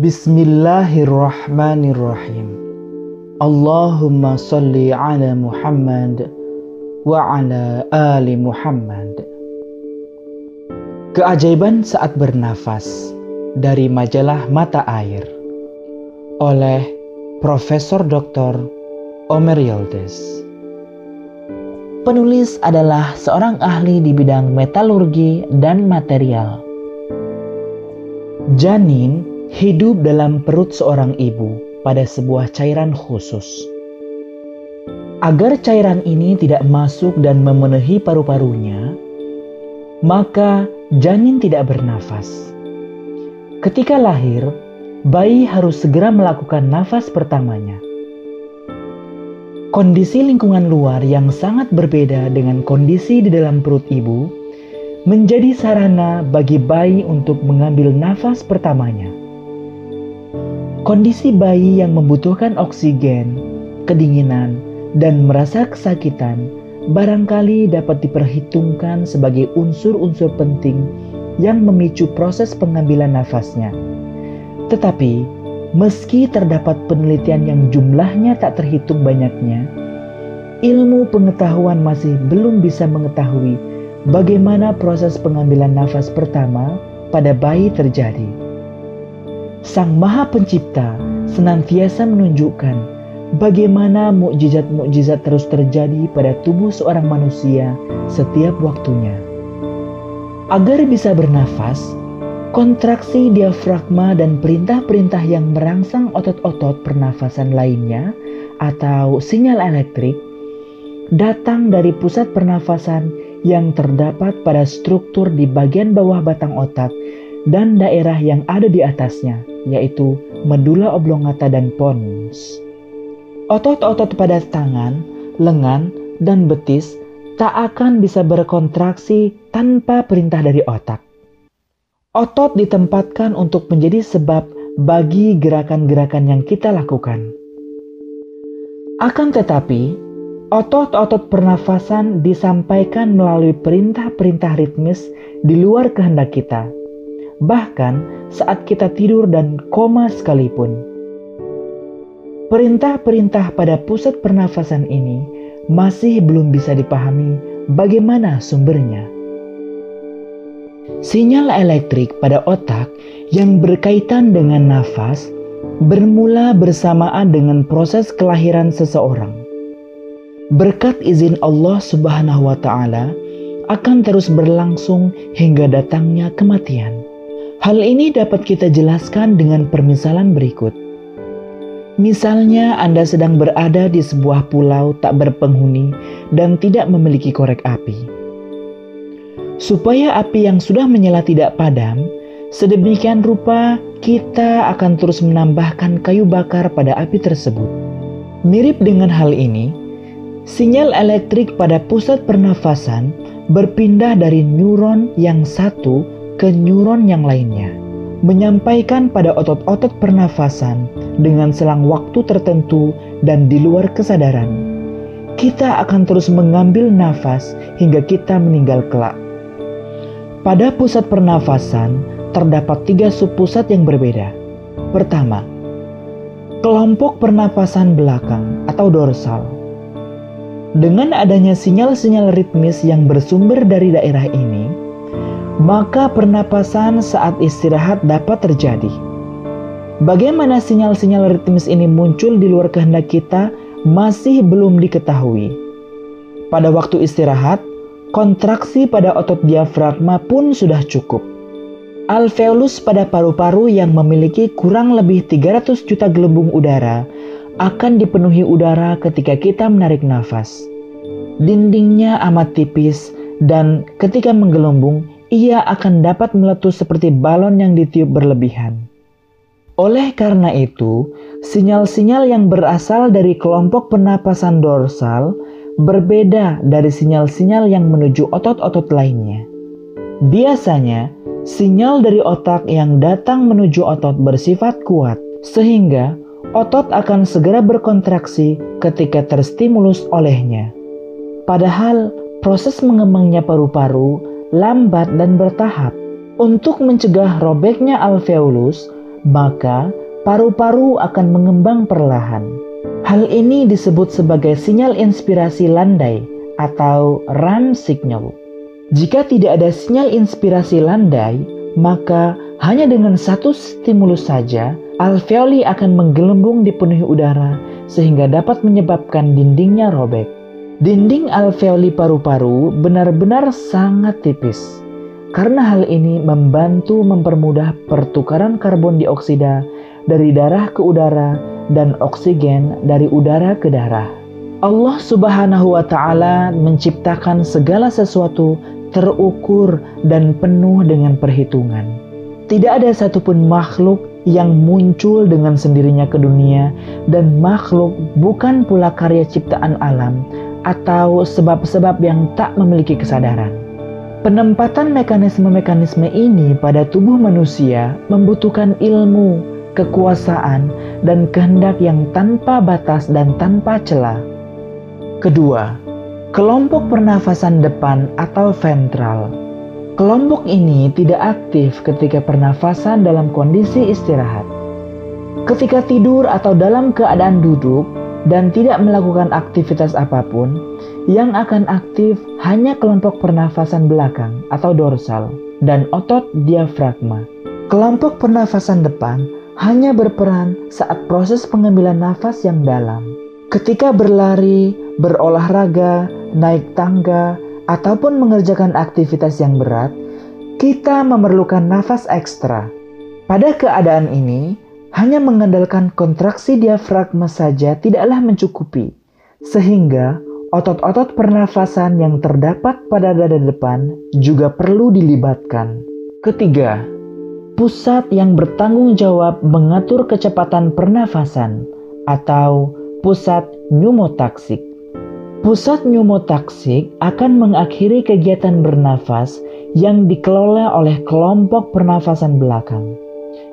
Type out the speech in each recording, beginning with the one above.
Bismillahirrahmanirrahim. Allahumma salli ala Muhammad wa ala ali Muhammad. Keajaiban saat bernafas dari majalah Mata Air oleh Profesor Dr. Omer Yildiz. Penulis adalah seorang ahli di bidang metalurgi dan material. Janin hidup dalam perut seorang ibu pada sebuah cairan khusus. Agar cairan ini tidak masuk dan memenuhi paru-parunya, maka janin tidak bernafas. Ketika lahir, bayi harus segera melakukan nafas pertamanya. Kondisi lingkungan luar yang sangat berbeda dengan kondisi di dalam perut ibu menjadi sarana bagi bayi untuk mengambil nafas pertamanya. Kondisi bayi yang membutuhkan oksigen, kedinginan, dan merasa kesakitan barangkali dapat diperhitungkan sebagai unsur-unsur penting yang memicu proses pengambilan nafasnya. Tetapi, meski terdapat penelitian yang jumlahnya tak terhitung banyaknya, ilmu pengetahuan masih belum bisa mengetahui bagaimana proses pengambilan nafas pertama pada bayi terjadi. Sang Maha Pencipta senantiasa menunjukkan bagaimana mukjizat-mukjizat terus terjadi pada tubuh seorang manusia setiap waktunya. Agar bisa bernafas, kontraksi diafragma dan perintah-perintah yang merangsang otot-otot pernafasan lainnya atau sinyal elektrik datang dari pusat pernafasan yang terdapat pada struktur di bagian bawah batang otak dan daerah yang ada di atasnya, yaitu medula oblongata dan pons. Otot-otot pada tangan, lengan, dan betis tak akan bisa berkontraksi tanpa perintah dari otak. Otot ditempatkan untuk menjadi sebab bagi gerakan-gerakan yang kita lakukan. Akan tetapi, otot-otot pernafasan disampaikan melalui perintah-perintah ritmis di luar kehendak kita bahkan saat kita tidur dan koma sekalipun. Perintah-perintah pada pusat pernafasan ini masih belum bisa dipahami bagaimana sumbernya. Sinyal elektrik pada otak yang berkaitan dengan nafas bermula bersamaan dengan proses kelahiran seseorang. Berkat izin Allah Subhanahu wa Ta'ala, akan terus berlangsung hingga datangnya kematian. Hal ini dapat kita jelaskan dengan permisalan berikut. Misalnya, Anda sedang berada di sebuah pulau tak berpenghuni dan tidak memiliki korek api. Supaya api yang sudah menyala tidak padam, sedemikian rupa kita akan terus menambahkan kayu bakar pada api tersebut. Mirip dengan hal ini, sinyal elektrik pada pusat pernafasan berpindah dari neuron yang satu ke neuron yang lainnya, menyampaikan pada otot-otot pernafasan dengan selang waktu tertentu dan di luar kesadaran. Kita akan terus mengambil nafas hingga kita meninggal kelak. Pada pusat pernafasan terdapat tiga subpusat yang berbeda. Pertama, kelompok pernafasan belakang atau dorsal. Dengan adanya sinyal-sinyal ritmis yang bersumber dari daerah ini, maka pernapasan saat istirahat dapat terjadi. Bagaimana sinyal-sinyal ritmis ini muncul di luar kehendak kita masih belum diketahui. Pada waktu istirahat, kontraksi pada otot diafragma pun sudah cukup. Alveolus pada paru-paru yang memiliki kurang lebih 300 juta gelembung udara akan dipenuhi udara ketika kita menarik nafas. Dindingnya amat tipis dan ketika menggelembung ia akan dapat meletus seperti balon yang ditiup berlebihan. Oleh karena itu, sinyal-sinyal yang berasal dari kelompok penapasan dorsal berbeda dari sinyal-sinyal yang menuju otot-otot lainnya. Biasanya, sinyal dari otak yang datang menuju otot bersifat kuat, sehingga otot akan segera berkontraksi ketika terstimulus olehnya. Padahal, proses mengembangnya paru-paru lambat dan bertahap. Untuk mencegah robeknya alveolus, maka paru-paru akan mengembang perlahan. Hal ini disebut sebagai sinyal inspirasi landai atau RAM signal. Jika tidak ada sinyal inspirasi landai, maka hanya dengan satu stimulus saja, alveoli akan menggelembung dipenuhi udara sehingga dapat menyebabkan dindingnya robek. Dinding alveoli paru-paru benar-benar sangat tipis. Karena hal ini membantu mempermudah pertukaran karbon dioksida dari darah ke udara dan oksigen dari udara ke darah. Allah Subhanahu wa Ta'ala menciptakan segala sesuatu terukur dan penuh dengan perhitungan. Tidak ada satupun makhluk yang muncul dengan sendirinya ke dunia, dan makhluk bukan pula karya ciptaan alam atau sebab-sebab yang tak memiliki kesadaran. Penempatan mekanisme-mekanisme ini pada tubuh manusia membutuhkan ilmu, kekuasaan, dan kehendak yang tanpa batas dan tanpa celah. Kedua, kelompok pernafasan depan atau ventral. Kelompok ini tidak aktif ketika pernafasan dalam kondisi istirahat. Ketika tidur atau dalam keadaan duduk dan tidak melakukan aktivitas apa pun, yang akan aktif hanya kelompok pernafasan belakang atau dorsal dan otot diafragma. Kelompok pernafasan depan hanya berperan saat proses pengambilan nafas yang dalam. Ketika berlari, berolahraga, naik tangga, ataupun mengerjakan aktivitas yang berat, kita memerlukan nafas ekstra. Pada keadaan ini, hanya mengandalkan kontraksi diafragma saja tidaklah mencukupi, sehingga Otot-otot pernafasan yang terdapat pada dada depan juga perlu dilibatkan. Ketiga, pusat yang bertanggung jawab mengatur kecepatan pernafasan atau pusat pneumotaksik. Pusat pneumotaksik akan mengakhiri kegiatan bernafas yang dikelola oleh kelompok pernafasan belakang,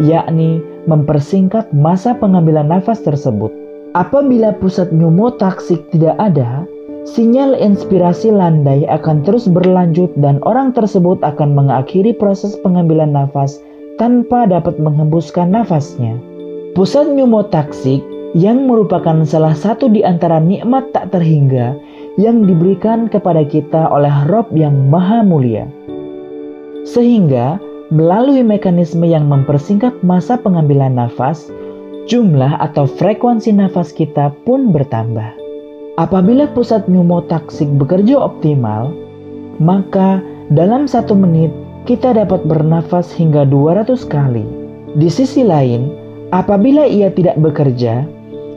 yakni mempersingkat masa pengambilan nafas tersebut. Apabila pusat pneumotaksik tidak ada, Sinyal inspirasi landai akan terus berlanjut dan orang tersebut akan mengakhiri proses pengambilan nafas tanpa dapat menghembuskan nafasnya. Pusat pneumotaksik yang merupakan salah satu di antara nikmat tak terhingga yang diberikan kepada kita oleh Rob yang maha mulia. Sehingga melalui mekanisme yang mempersingkat masa pengambilan nafas, jumlah atau frekuensi nafas kita pun bertambah. Apabila pusat pneumotaksik bekerja optimal, maka dalam satu menit kita dapat bernafas hingga 200 kali. Di sisi lain, apabila ia tidak bekerja,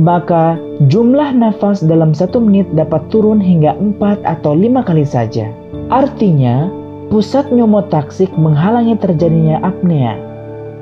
maka jumlah nafas dalam satu menit dapat turun hingga 4 atau 5 kali saja. Artinya, pusat pneumotaksik menghalangi terjadinya apnea.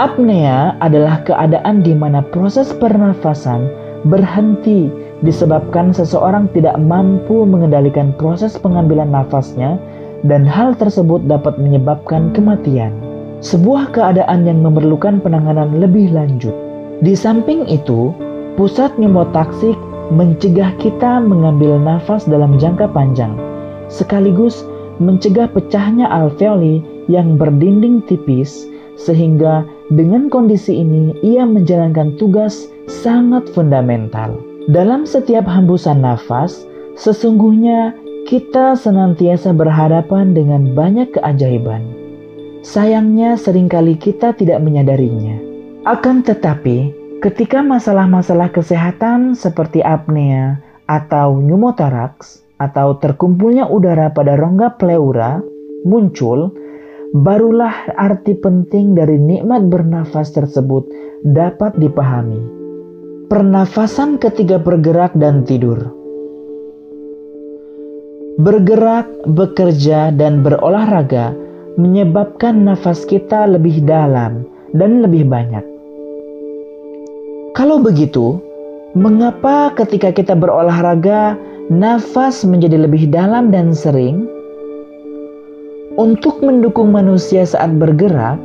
Apnea adalah keadaan di mana proses pernafasan berhenti disebabkan seseorang tidak mampu mengendalikan proses pengambilan nafasnya dan hal tersebut dapat menyebabkan kematian. Sebuah keadaan yang memerlukan penanganan lebih lanjut. Di samping itu, pusat pneumotaksik mencegah kita mengambil nafas dalam jangka panjang, sekaligus mencegah pecahnya alveoli yang berdinding tipis, sehingga dengan kondisi ini ia menjalankan tugas sangat fundamental. Dalam setiap hembusan nafas, sesungguhnya kita senantiasa berhadapan dengan banyak keajaiban. Sayangnya sering kali kita tidak menyadarinya. Akan tetapi, ketika masalah-masalah kesehatan seperti apnea atau pneumotoraks atau terkumpulnya udara pada rongga pleura muncul, barulah arti penting dari nikmat bernafas tersebut dapat dipahami. Pernafasan ketika bergerak dan tidur. Bergerak, bekerja, dan berolahraga menyebabkan nafas kita lebih dalam dan lebih banyak. Kalau begitu, mengapa ketika kita berolahraga nafas menjadi lebih dalam dan sering? Untuk mendukung manusia saat bergerak,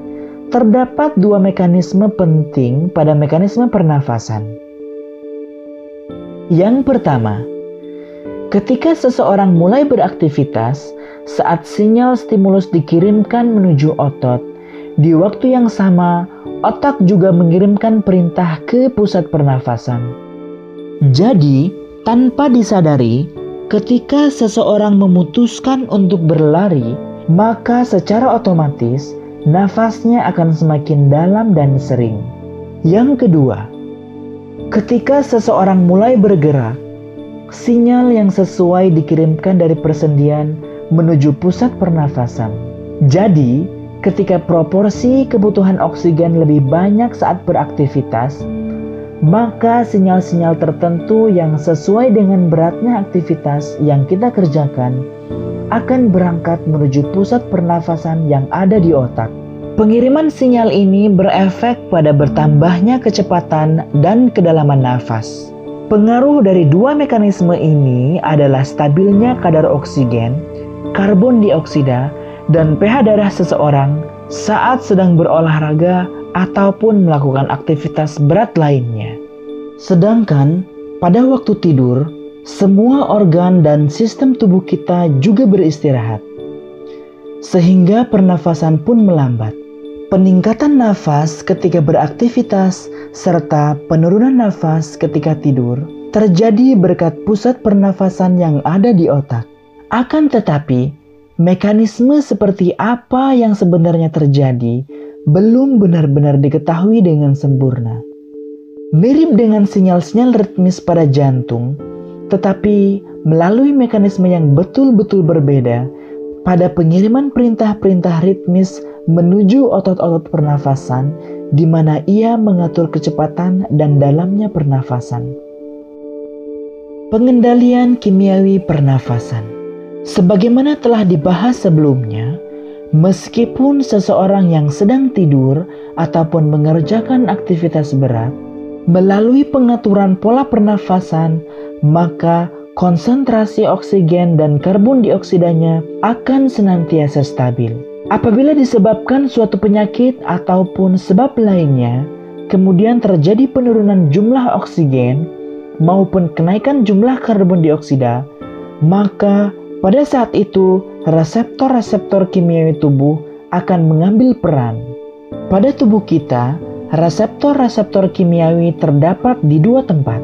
terdapat dua mekanisme penting pada mekanisme pernafasan. Yang pertama, ketika seseorang mulai beraktivitas, saat sinyal stimulus dikirimkan menuju otot, di waktu yang sama otak juga mengirimkan perintah ke pusat pernafasan. Jadi, tanpa disadari, ketika seseorang memutuskan untuk berlari, maka secara otomatis nafasnya akan semakin dalam dan sering. Yang kedua, ketika seseorang mulai bergerak, sinyal yang sesuai dikirimkan dari persendian menuju pusat pernafasan. Jadi, ketika proporsi kebutuhan oksigen lebih banyak saat beraktivitas, maka sinyal-sinyal tertentu yang sesuai dengan beratnya aktivitas yang kita kerjakan akan berangkat menuju pusat pernafasan yang ada di otak. Pengiriman sinyal ini berefek pada bertambahnya kecepatan dan kedalaman nafas. Pengaruh dari dua mekanisme ini adalah stabilnya kadar oksigen, karbon dioksida, dan pH darah seseorang saat sedang berolahraga ataupun melakukan aktivitas berat lainnya. Sedangkan pada waktu tidur, semua organ dan sistem tubuh kita juga beristirahat, sehingga pernafasan pun melambat. Peningkatan nafas ketika beraktivitas serta penurunan nafas ketika tidur terjadi berkat pusat pernafasan yang ada di otak. Akan tetapi, mekanisme seperti apa yang sebenarnya terjadi belum benar-benar diketahui dengan sempurna. Mirip dengan sinyal-sinyal ritmis pada jantung, tetapi melalui mekanisme yang betul-betul berbeda pada pengiriman perintah-perintah ritmis menuju otot-otot pernafasan di mana ia mengatur kecepatan dan dalamnya pernafasan. Pengendalian kimiawi pernafasan Sebagaimana telah dibahas sebelumnya, meskipun seseorang yang sedang tidur ataupun mengerjakan aktivitas berat, melalui pengaturan pola pernafasan, maka konsentrasi oksigen dan karbon dioksidanya akan senantiasa stabil. Apabila disebabkan suatu penyakit ataupun sebab lainnya, kemudian terjadi penurunan jumlah oksigen maupun kenaikan jumlah karbon dioksida, maka pada saat itu reseptor-reseptor kimiawi tubuh akan mengambil peran. Pada tubuh kita, reseptor-reseptor kimiawi terdapat di dua tempat.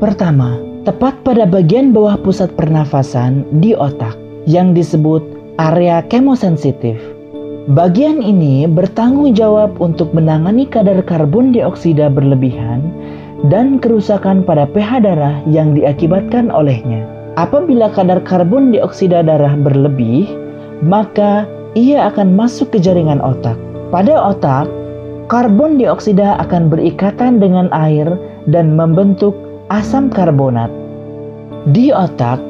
Pertama, tepat pada bagian bawah pusat pernafasan di otak yang disebut area kemosensitif. Bagian ini bertanggung jawab untuk menangani kadar karbon dioksida berlebihan dan kerusakan pada pH darah yang diakibatkan olehnya. Apabila kadar karbon dioksida darah berlebih, maka ia akan masuk ke jaringan otak. Pada otak, karbon dioksida akan berikatan dengan air dan membentuk asam karbonat. Di otak,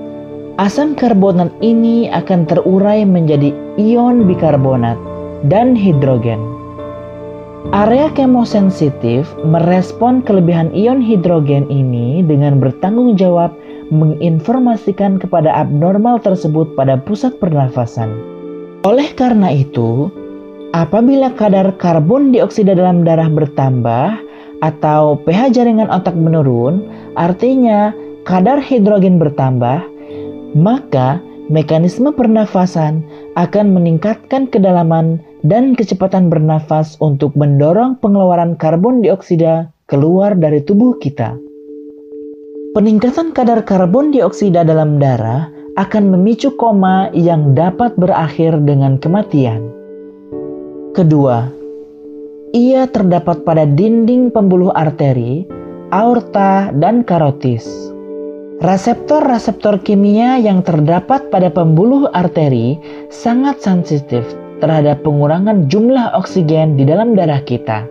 Asam karbonat ini akan terurai menjadi ion bikarbonat dan hidrogen. Area kemosensitif merespon kelebihan ion hidrogen ini dengan bertanggung jawab menginformasikan kepada abnormal tersebut pada pusat pernafasan. Oleh karena itu, apabila kadar karbon dioksida dalam darah bertambah atau pH jaringan otak menurun, artinya kadar hidrogen bertambah, maka mekanisme pernafasan akan meningkatkan kedalaman dan kecepatan bernafas untuk mendorong pengeluaran karbon dioksida keluar dari tubuh kita. Peningkatan kadar karbon dioksida dalam darah akan memicu koma yang dapat berakhir dengan kematian. Kedua, ia terdapat pada dinding pembuluh arteri, aorta, dan karotis. Reseptor-reseptor kimia yang terdapat pada pembuluh arteri sangat sensitif terhadap pengurangan jumlah oksigen di dalam darah kita.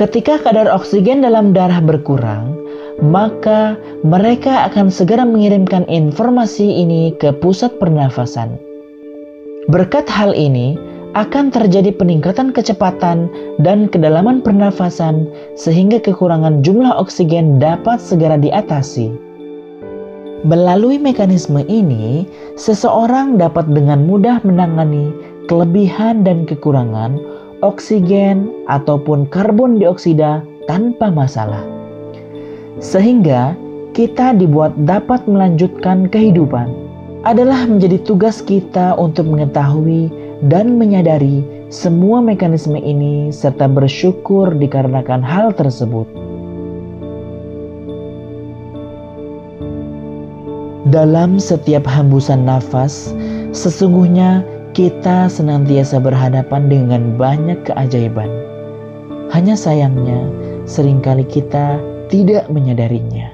Ketika kadar oksigen dalam darah berkurang, maka mereka akan segera mengirimkan informasi ini ke pusat pernafasan. Berkat hal ini, akan terjadi peningkatan kecepatan dan kedalaman pernafasan sehingga kekurangan jumlah oksigen dapat segera diatasi. Melalui mekanisme ini, seseorang dapat dengan mudah menangani kelebihan dan kekurangan oksigen ataupun karbon dioksida tanpa masalah. Sehingga kita dibuat dapat melanjutkan kehidupan adalah menjadi tugas kita untuk mengetahui dan menyadari semua mekanisme ini serta bersyukur dikarenakan hal tersebut. Dalam setiap hembusan nafas, sesungguhnya kita senantiasa berhadapan dengan banyak keajaiban. Hanya sayangnya, sering kali kita tidak menyadarinya.